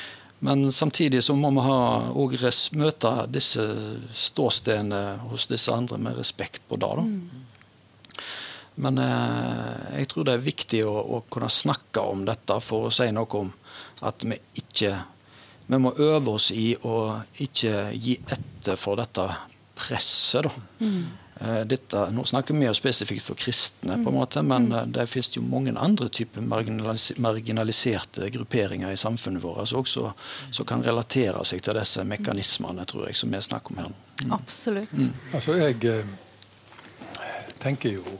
men samtidig så må vi ha, og res, møte disse ståstedene hos disse andre med respekt på det. da. Men uh, jeg tror det er viktig å, å, kunne snakke om dette for å si noe om at vi ikke vi må øve oss i å ikke gi etter for dette presset. Mm. Dette, nå snakker vi jo spesifikt for kristne, på en måte, men mm. det finnes jo mange andre typer marginalis marginaliserte grupperinger i samfunnet vårt som også som kan relatere seg til disse mekanismene tror jeg, som vi snakker om her. Mm. Absolutt. Mm. Altså, jeg eh, tenker jo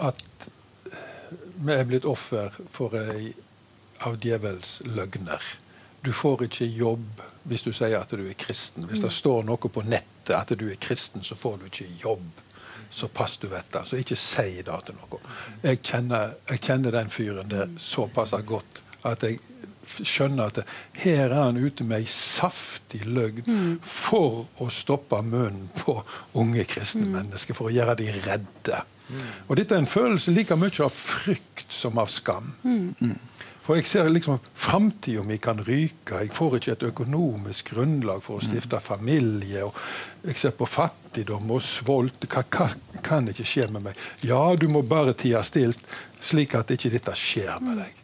at vi er blitt offer for ei av djevelens løgner. Du får ikke jobb hvis du sier at du er kristen. Hvis det står noe på nettet at du er kristen, så får du ikke jobb. Så pass du vet det. Så ikke si det til noen. Jeg kjenner, jeg kjenner den fyren der såpass godt at jeg skjønner at her er han ute med ei saftig løgn for å stoppe munnen på unge kristne mennesker, for å gjøre dem redde. Og dette er en følelse like mye av frykt som av skam. Mm. For jeg ser liksom framtida mi kan ryke. Jeg får ikke et økonomisk grunnlag for å stifte familie. og Jeg ser på fattigdom og svolt. Hva, hva kan ikke skje med meg? Ja, du må bare tie stilt, slik at ikke dette skjer med deg.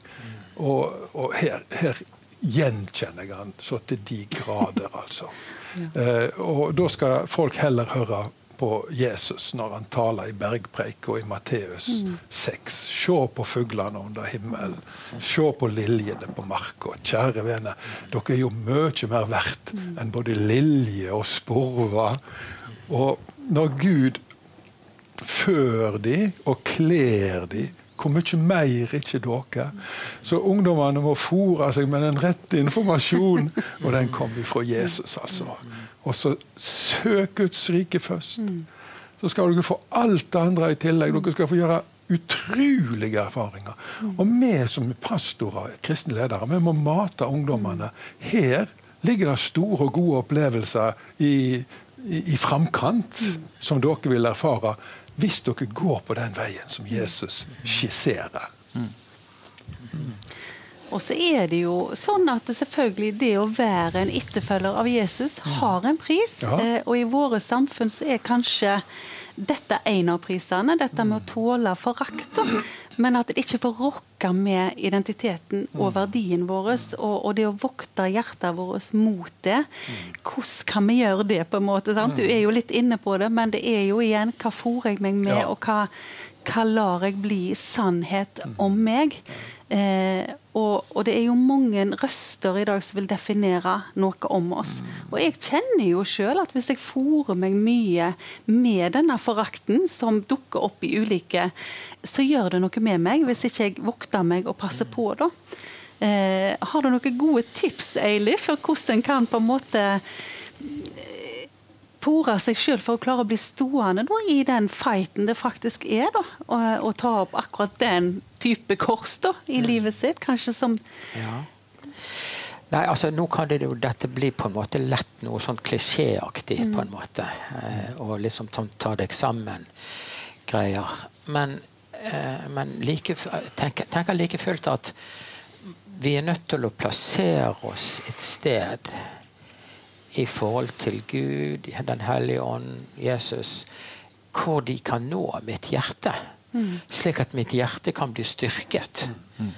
Og, og her, her, gjenkjenner jeg han så til de grader, altså. Ja. Eh, og da skal folk heller høre på Jesus når han taler i bergpreik og i Matteus mm. 6. Se på fuglene under himmelen. Se på liljene på marka. Kjære vene, dere er jo mye mer verdt mm. enn både lilje og sporver. Og når Gud før de og kler de hvor mye mer ikke dere? Så ungdommene må fòre seg med den rette informasjonen, og den kommer fra Jesus, altså. Og så søk Guds rike først. Så skal dere få alt det andre i tillegg. Dere skal få gjøre utrolige erfaringer. Og vi som pastorer, kristne ledere, vi må mate ungdommene. Her ligger det store og gode opplevelser i, i, i framkant som dere vil erfare hvis dere går på den veien som Jesus skisserer. Mm. Og så er det jo sånn at selvfølgelig det å være en etterfølger av Jesus har en pris. Ja. Eh, og i våre samfunn så er kanskje dette en av prisene. Dette med å tåle forakt. Men at det ikke får rokke med identiteten og verdien vår, og, og, det å vokte hjertet vårt mot det. Hvordan kan vi gjøre det, på en måte? Sant? Du er jo litt inne på det, men det er jo igjen hva fôrer jeg meg med, og hva, hva lar jeg bli sannhet om meg? Eh, og, og, det er jo mange røster i dag som vil definere noe om oss. Og jeg kjenner jo sjøl at hvis jeg fòrer meg mye med denne forakten som dukker opp i ulike, så gjør det noe med meg hvis ikke jeg vokter meg og passer på, da. Eh, har du noen gode tips, Eilif, for hvordan en kan på en måte fòre seg sjøl for å klare å bli stående da, i den fighten det faktisk er da, å, ta opp akkurat den type kors da, i mm. livet sitt. Kanskje som ja. Nei, altså Nå kan det jo dette bli på en måte lett noe sånn klisjéaktig, mm. på en måte. Eh, og liksom sånn ta deg sammen-greier. Men, eh, men like, tenker, tenker like fullt at vi er nødt til å plassere oss et sted i forhold til Gud, Den hellige ånd, Jesus, hvor de kan nå mitt hjerte. Mm. Slik at mitt hjerte kan bli styrket. Mm.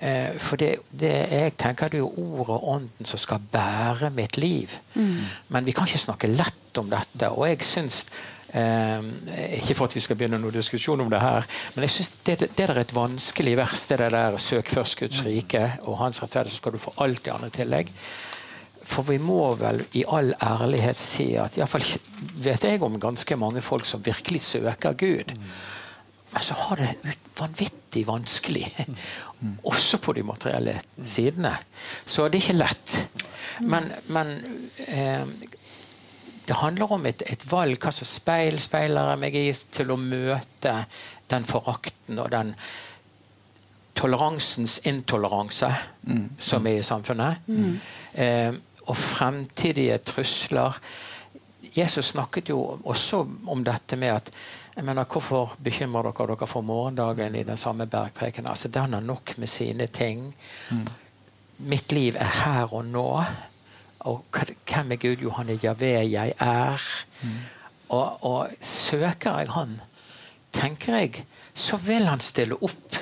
Eh, for det, det, jeg tenker det er jo ordet og ånden som skal bære mitt liv. Mm. Men vi kan ikke snakke lett om dette. Og jeg syns eh, Ikke for at vi skal begynne noen diskusjon om det her, men jeg syns det, det, er et vanskelig vers, det der 'søk først Guds rike og hans rettferdighet, så skal du få alt det andre tillegg'. For vi må vel i all ærlighet si at iallfall vet jeg om ganske mange folk som virkelig søker Gud. Men så har det vanvittig vanskelig. Også på de materielle sidene. Så det er ikke lett. Men, men eh, det handler om et, et, valg. Hva slags speil speiler jeg meg i til å møte den forakten og den toleransens intoleranse mm. som er i samfunnet. Mm. Eh, og fremtidige trusler. Jesus snakket jo også om dette med at jeg mener, Hvorfor bekymrer dere dere for morgendagen i den samme bergpreken? Altså, Den har nok med sine ting. Mm. Mitt liv er her og nå. Og hvem er Gud? Jo, han er Javé, jeg er. Mm. Og, og, søker jeg Han, tenker jeg, så vil han stille opp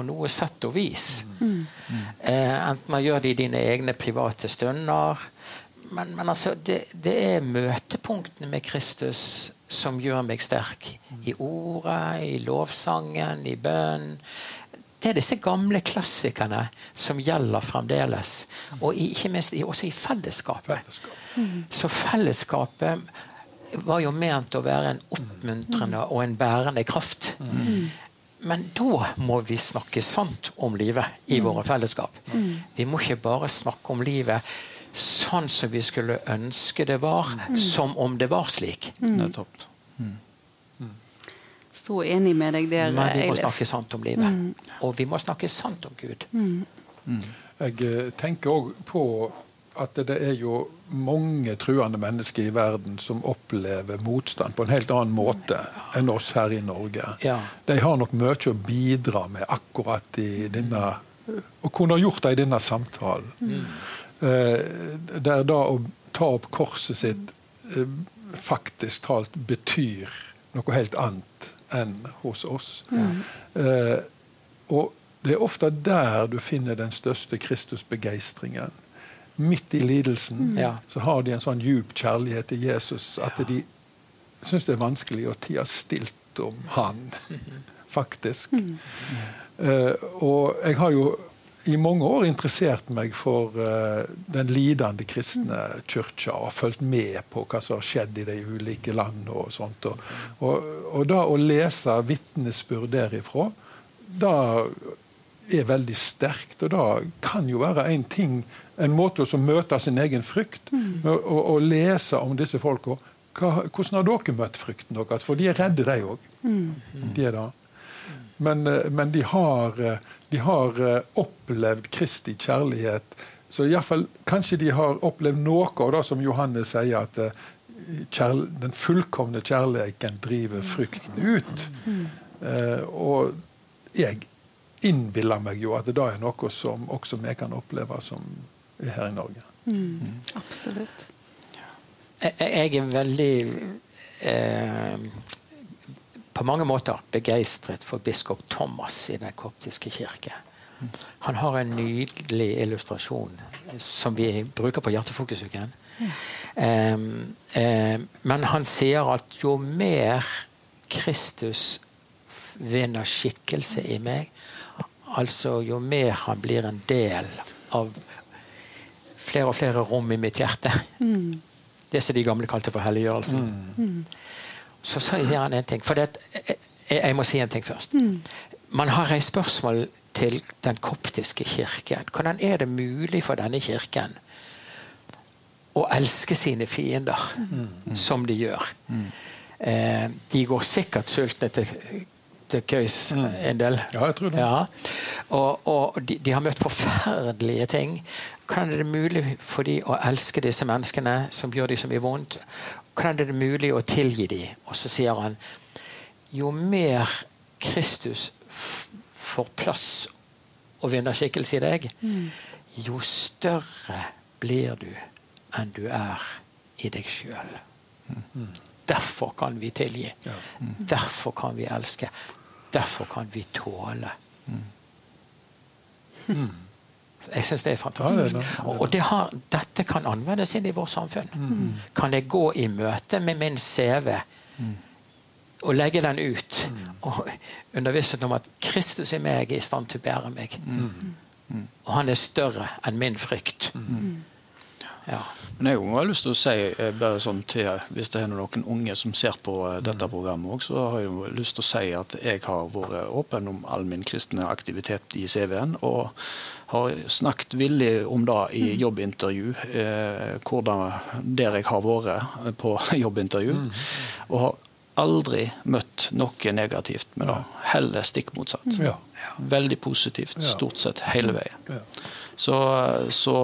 på noe sett og vis. Mm. Eh, enten man gjør det i dine egne private stunder. Men, men altså, det, det, er møtepunktene med Kristus som gjør meg sterk. I ordet, i lovsangen, i bønnen. Det er disse gamle klassikerne som gjelder fremdeles. Og i, ikke minst også i fellesskapet. Mm. Så fellesskapet var jo ment å være en oppmuntrende og en bærende kraft. Mm. Men da må vi snakke sant om livet i mm. våre fellesskap. Mm. Vi må ikke bare snakke om livet sånn som vi skulle ønske det var, mm. som om det var slik. Mm. Nettopp. Mm. Så enig med deg der, Men vi må snakke sant om livet. Mm. Og vi må snakke sant om Gud. Jeg eh, tenker òg på at det er jo mange truende mennesker i verden som opplever motstand på en helt annen måte enn oss her i Norge. Ja. De har nok mye å bidra med akkurat i denne Og kunne gjort det i denne samtalen. Mm. Eh, der da å ta opp korset sitt eh, faktisk talt betyr noe helt annet enn hos oss. Mm. Eh, og det er ofte der du finner den største Kristusbegeistringen midt i lidelsen, mm. så har de en sånn djup kjærlighet til Jesus at de syns det er vanskelig å tie stilt om han, faktisk. Mm. Uh, og jeg har jo i mange år interessert meg for uh, den lidende kristne kirka og fulgt med på hva som har skjedd i de ulike landene. Og sånt. Og, og, og da å lese vitnesbyrd derifra, da er veldig sterkt. Og da kan jo være en ting en måte å møte sin egen frykt mm. å, lese om disse folka. Hvordan har dere møtt frykten deres? For de er redde, de òg. Mm. De er det. Men, eh, men de, har, eh, de, har, eh, opplevd Kristi kjærlighet. Så i fall, kanskje de har opplevd noe av det som Johannes sier, at kjærl, den fullkomne kjærligheten driver frykten ut. Mm. Uh, og jeg innbiller meg jo at det da er noe som også vi kan oppleve som her i Norge. Mm. Mm. Absolutt. Jeg, jeg er veldig eh, på mange måter begeistret for biskop Thomas i Den koptiske kirke. Han har en nydelig illustrasjon som vi bruker på Hjertefokusuken. Ja. Um, um, men han sier at jo mer Kristus vinner skikkelse i meg, altså jo mer han blir en del av flere og flere rom i mitt hjerte mm. Det som de gamle kalte for helliggjørelsen. Mm. Så sier han en ting. For det, jeg, jeg, må si en ting først. Mm. Man har reist spørsmål til den koptiske kirken. Hvordan er det mulig for denne kirken å elske sine fiender mm. som de gjør? Mm. Eh, de går sikkert sultne til køys mm. en del. Ja, jeg tror det. Ja. Og, og de, de, har møtt forferdelige ting. Hvordan er det mulig for dem å elske disse menneskene som gjør dem så mye vondt? Hvordan er det mulig å tilgi dem? Og så sier han jo mer Kristus får plass og vinner skikkelse i deg, mm. jo større blir du enn du er i deg sjøl. Mm. Derfor kan vi tilgi. Ja. Mm. Derfor kan vi elske. Derfor kan vi tåle. Mm. mm. Jeg syns det er fantastisk. Ja, det er og det har, dette kan anvendes inn i vårt samfunn. Mm. Kan jeg gå i møte med min CV mm. og legge den ut mm. og undervise om at Kristus i meg er i stand til å bære meg. Mm. Og han er større enn min frykt. Ja. Men jeg har lyst til å si, eh, bare sånn til, hvis det er noen unge som ser på eh, dette mm. programmet også, så har jeg lyst til å si at jeg har vært åpen om all min kristne aktivitet i CV-en. og har snakket villig om det i mm. jobbintervju, eh, hvordan, der jeg har vært på jobbintervju. Mm. Og har aldri møtt noe negativt med det. Heller stikk motsatt. Ja. Veldig positivt stort sett hele veien. Så, så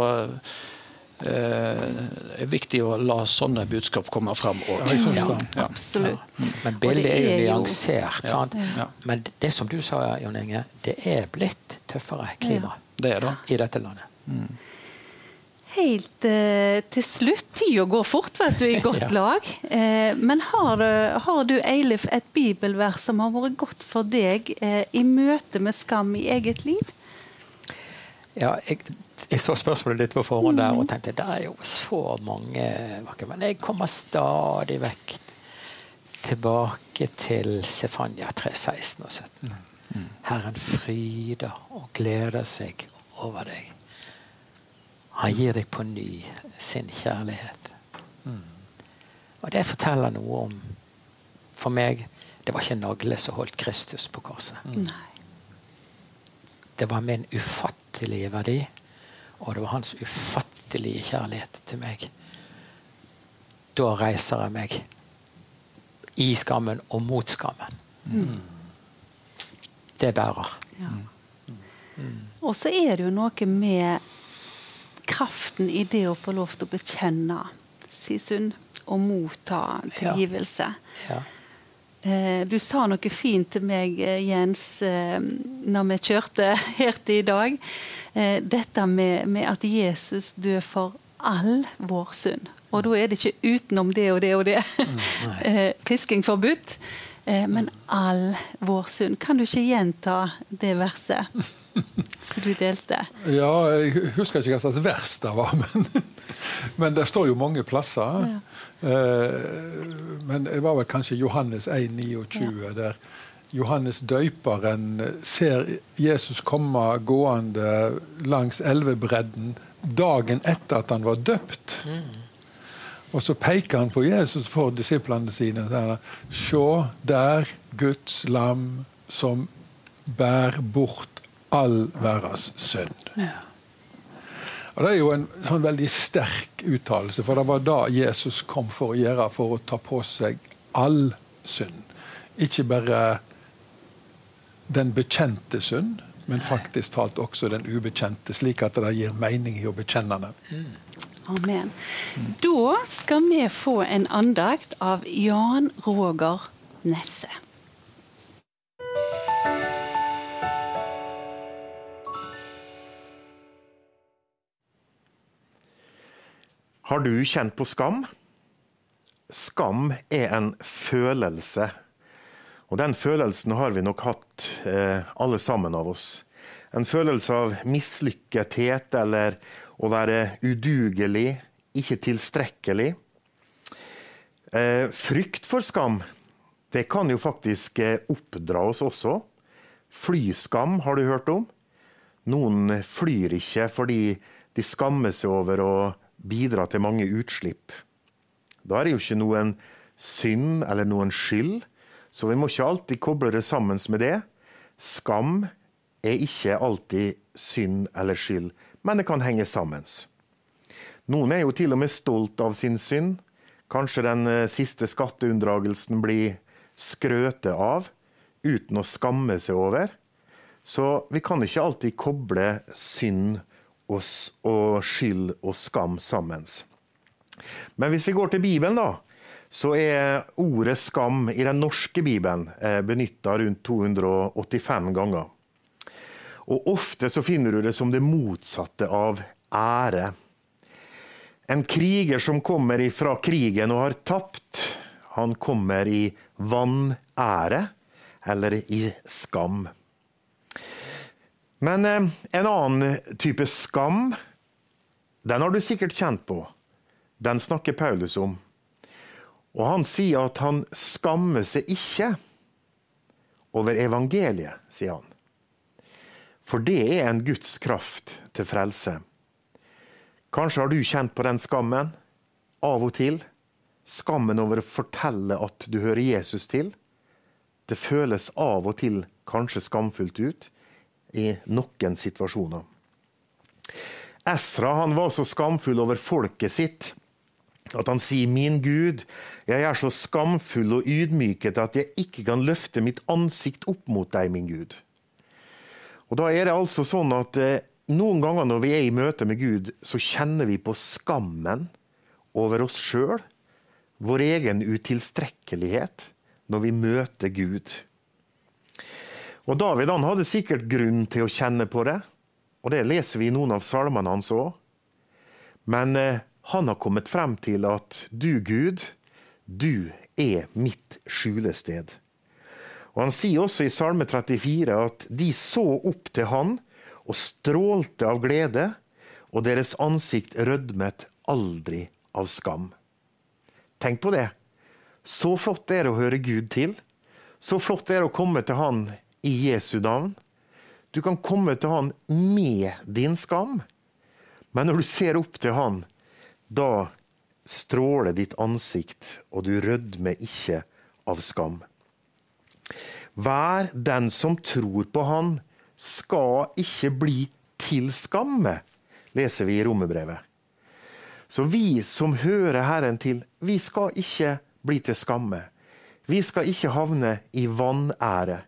det eh, er viktig å la sånne budskap komme fram òg. Ja, absolutt. Ja. Men bildet er jo nyansert. Ja. Men det som du sa, Jon Inge, det er blitt tøffere klima det er det. i dette landet. Mm. Helt eh, til slutt, tida går fort, vet du, i godt lag. Eh, men har, har, du, Eilif, et bibelvers som har vært godt for deg eh, i møte med skam i eget liv? Ja, jeg, jeg, så spørsmålet ditt på forhånd der og tenkte det er jo så mange Men jeg kommer stadig vekk tilbake til Stefania 3, 16 og 17. Mm. Herren fryder og gleder seg over deg. Han gir deg på ny sin kjærlighet. Mm. Og det forteller noe om For meg det var ikke nagle som holdt Kristus på korset. Det var min ufattelige verdi, og det var hans ufattelige kjærlighet til meg. Da reiser jeg meg i skammen og mot skammen. Mm. Det bærer. Ja. Mm. Og så er det jo noe med kraften i det å få lov til å bekjenne sin synd og motta tilgivelse. Ja. Ja. Eh, du sa noe fint til meg, eh, Jens, eh, når vi kjørte her til i dag. Dette med, med at Jesus dør for all vår synd. Og da er det ikke utenom det og det og det. Mm, Fisking forbudt. Men all vår synd. Kan du ikke gjenta det verset som du delte? Ja, jeg husker ikke hva slags vers det var, men, men det står jo mange plasser. Ja. Eh, men det var vel kanskje Johannes 1,29, ja. der Johannes døyperen ser Jesus komme gående langs elvebredden dagen etter at han var døpt. Mm. Og så peker han på Jesus for disiplene sine. Se der Guds lam som bærer bort all verdens synd. Ja. Og Det er jo en sånn veldig sterk uttalelse, for det var da Jesus kom for å gjøre, for å ta på seg all synd. Ikke bare den bekjente synd, men faktisk talt også den ubekjente, slik at det gir mening i å bekjenne den. Amen. Da skal vi få en andakt av Jan Roger Nesse. Har du kjent på skam? Skam er en følelse. Og den følelsen har vi nok hatt, eh, alle sammen av oss. En følelse av mislykkethet eller å være udugelig, ikke tilstrekkelig. Eh, frykt for skam det kan jo faktisk eh, oppdra oss også. Flyskam har du hørt om. Noen flyr ikke fordi de skammer seg over å bidra til mange utslipp. Da er det jo ikke noen synd eller noen skyld, så vi må ikke alltid koble det sammen med det. Skam er ikke alltid synd eller skyld, men det kan henge sammen. Noen er jo til og med stolt av sin synd. Kanskje den eh, siste skatteunndragelsen blir skrøtet av uten å skamme seg over. Så vi kan ikke alltid koble synd og, skyld og skam sammen. Men hvis vi går til Bibelen, da, så er ordet skam i den norske bibelen eh, benytta rundt 285 ganger. Og ofte så finner du det som det motsatte av ære. En kriger som kommer fra krigen og har tapt, han kommer i vanære eller i skam. Men eh, en annen type skam, den har du sikkert kjent på. Den snakker Paulus om. Og han sier at han skammer seg ikke over evangeliet, sier han. For det er en Guds kraft til frelse. Kanskje har du kjent på den skammen av og til. Skammen over å fortelle at du hører Jesus til. Det føles av og til kanskje skamfullt ut i noen situasjoner. Esra han var så skamfull over folket sitt at han sier, 'Min Gud, jeg er så skamfull og ydmyket at jeg ikke kan løfte mitt ansikt opp mot deg, min Gud'. Og Da er det altså sånn at eh, noen ganger når vi er i møte med Gud, så kjenner vi på skammen over oss sjøl vår egen utilstrekkelighet når vi møter Gud. Og David han hadde sikkert grunn til å kjenne på det, og det leser vi i noen av salmene hans òg. Men eh, han har kommet frem til at du, Gud, du er mitt skjulested. Og Han sier også i Salme 34 at de så opp til han og strålte av glede, og deres ansikt rødmet aldri av skam. Tenk på det. Så flott det er å høre Gud til. Så flott det er å komme til Han i Jesu navn. Du kan komme til Han med din skam. Men når du ser opp til Han, da stråler ditt ansikt, og du rødmer ikke av skam. Vær den som tror på Han, skal ikke bli til skamme, leser vi i Romerbrevet. Så vi som hører Herren til, vi skal ikke bli til skamme. Vi skal ikke havne i vanære.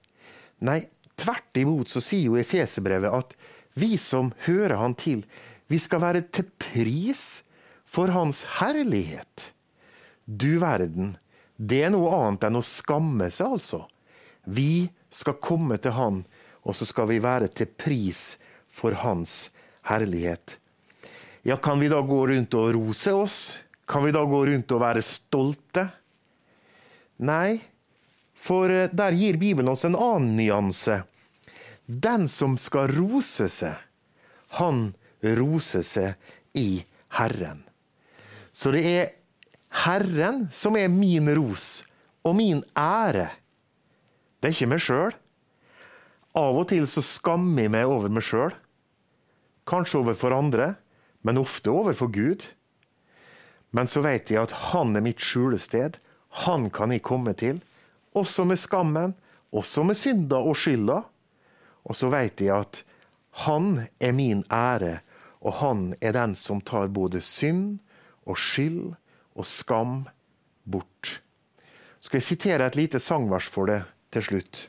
Nei, tvert imot så sier jo Efeserbrevet at vi som hører Han til, vi skal være til pris for Hans herlighet. Du verden, det er noe annet enn å skamme seg, altså. Vi skal komme til Han, og så skal vi være til pris for Hans herlighet. Ja, kan vi da gå rundt og rose oss? Kan vi da gå rundt og være stolte? Nei, for eh, der gir Bibelen oss en annen nyanse. Den som skal rose seg, han roser seg i Herren. Så det er Herren som er min ros og min ære. Det er ikke meg sjøl. Av og til så skammer jeg meg over meg sjøl. Kanskje overfor andre men ofte overfor Gud. Men så vet jeg at han er mitt skjulested. Han kan jeg komme til. Også med skammen, også med synda og skylda. Og så vet jeg at han er min ære, og han er den som tar både synd og skyld og skam bort. Skal jeg sitere et lite sangvers for deg til slutt?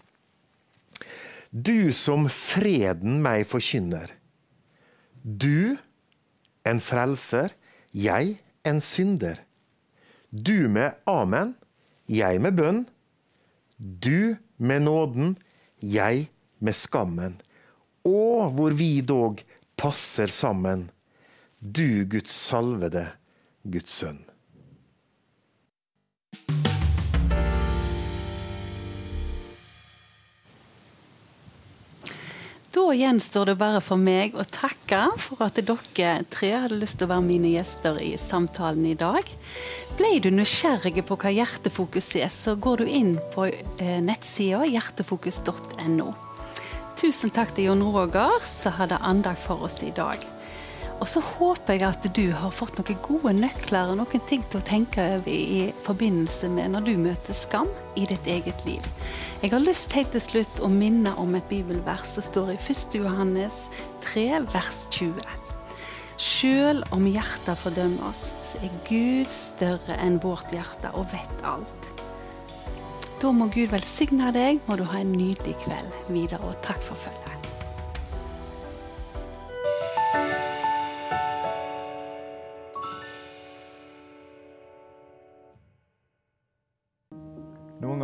Du som freden meg forkynner. Du en frelser, jeg en synder. Du med amen, jeg med bønn. Du med nåden, jeg med skammen. Å, hvor vi dog passer sammen. Du Guds salvede, Guds sønn. Gjenstår det bare for meg å takke for at dere tre hadde lyst til å være mine gjester i samtalen i dag. Ble du nysgjerrig på hva hjertefokus er, så går du inn på eh, nettsida hjertefokus.no. Tusen takk til Jon Roger, som hadde andag for oss i dag. Og så håper jeg at du har fått noen gode nøkler og noen ting til å tenke over i forbindelse med når du møter skam i ditt eget liv. Jeg har lyst helt til slutt å minne om et bibelvers som står i 1. Johannes 3, vers 20. Sjøl om hjertet fordømmer oss, så er Gud større enn vårt hjerte og vet alt. Da må Gud velsigne deg, må du ha en nydelig kveld videre, og takk for følget.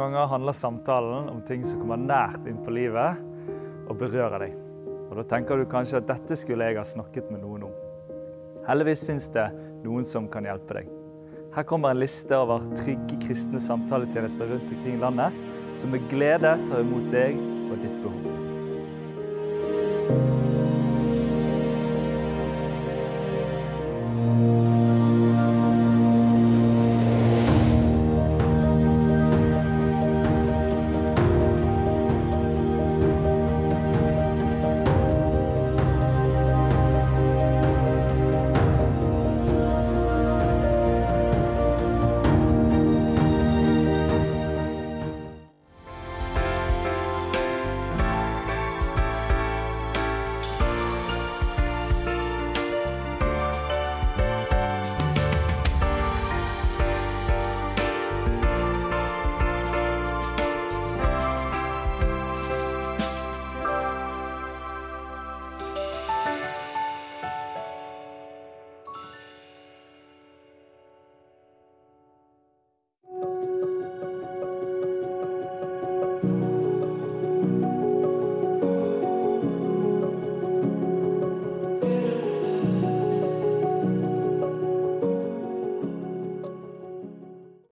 Ganger handler samtalen om ting som kommer nært inn på livet og berører deg. Og Da tenker du kanskje at dette skulle jeg ha snakket med noen om. Heldigvis fins det noen som kan hjelpe deg. Her kommer en liste over trygge kristne samtaletjenester rundt omkring i landet, som med glede tar imot deg og ditt behov.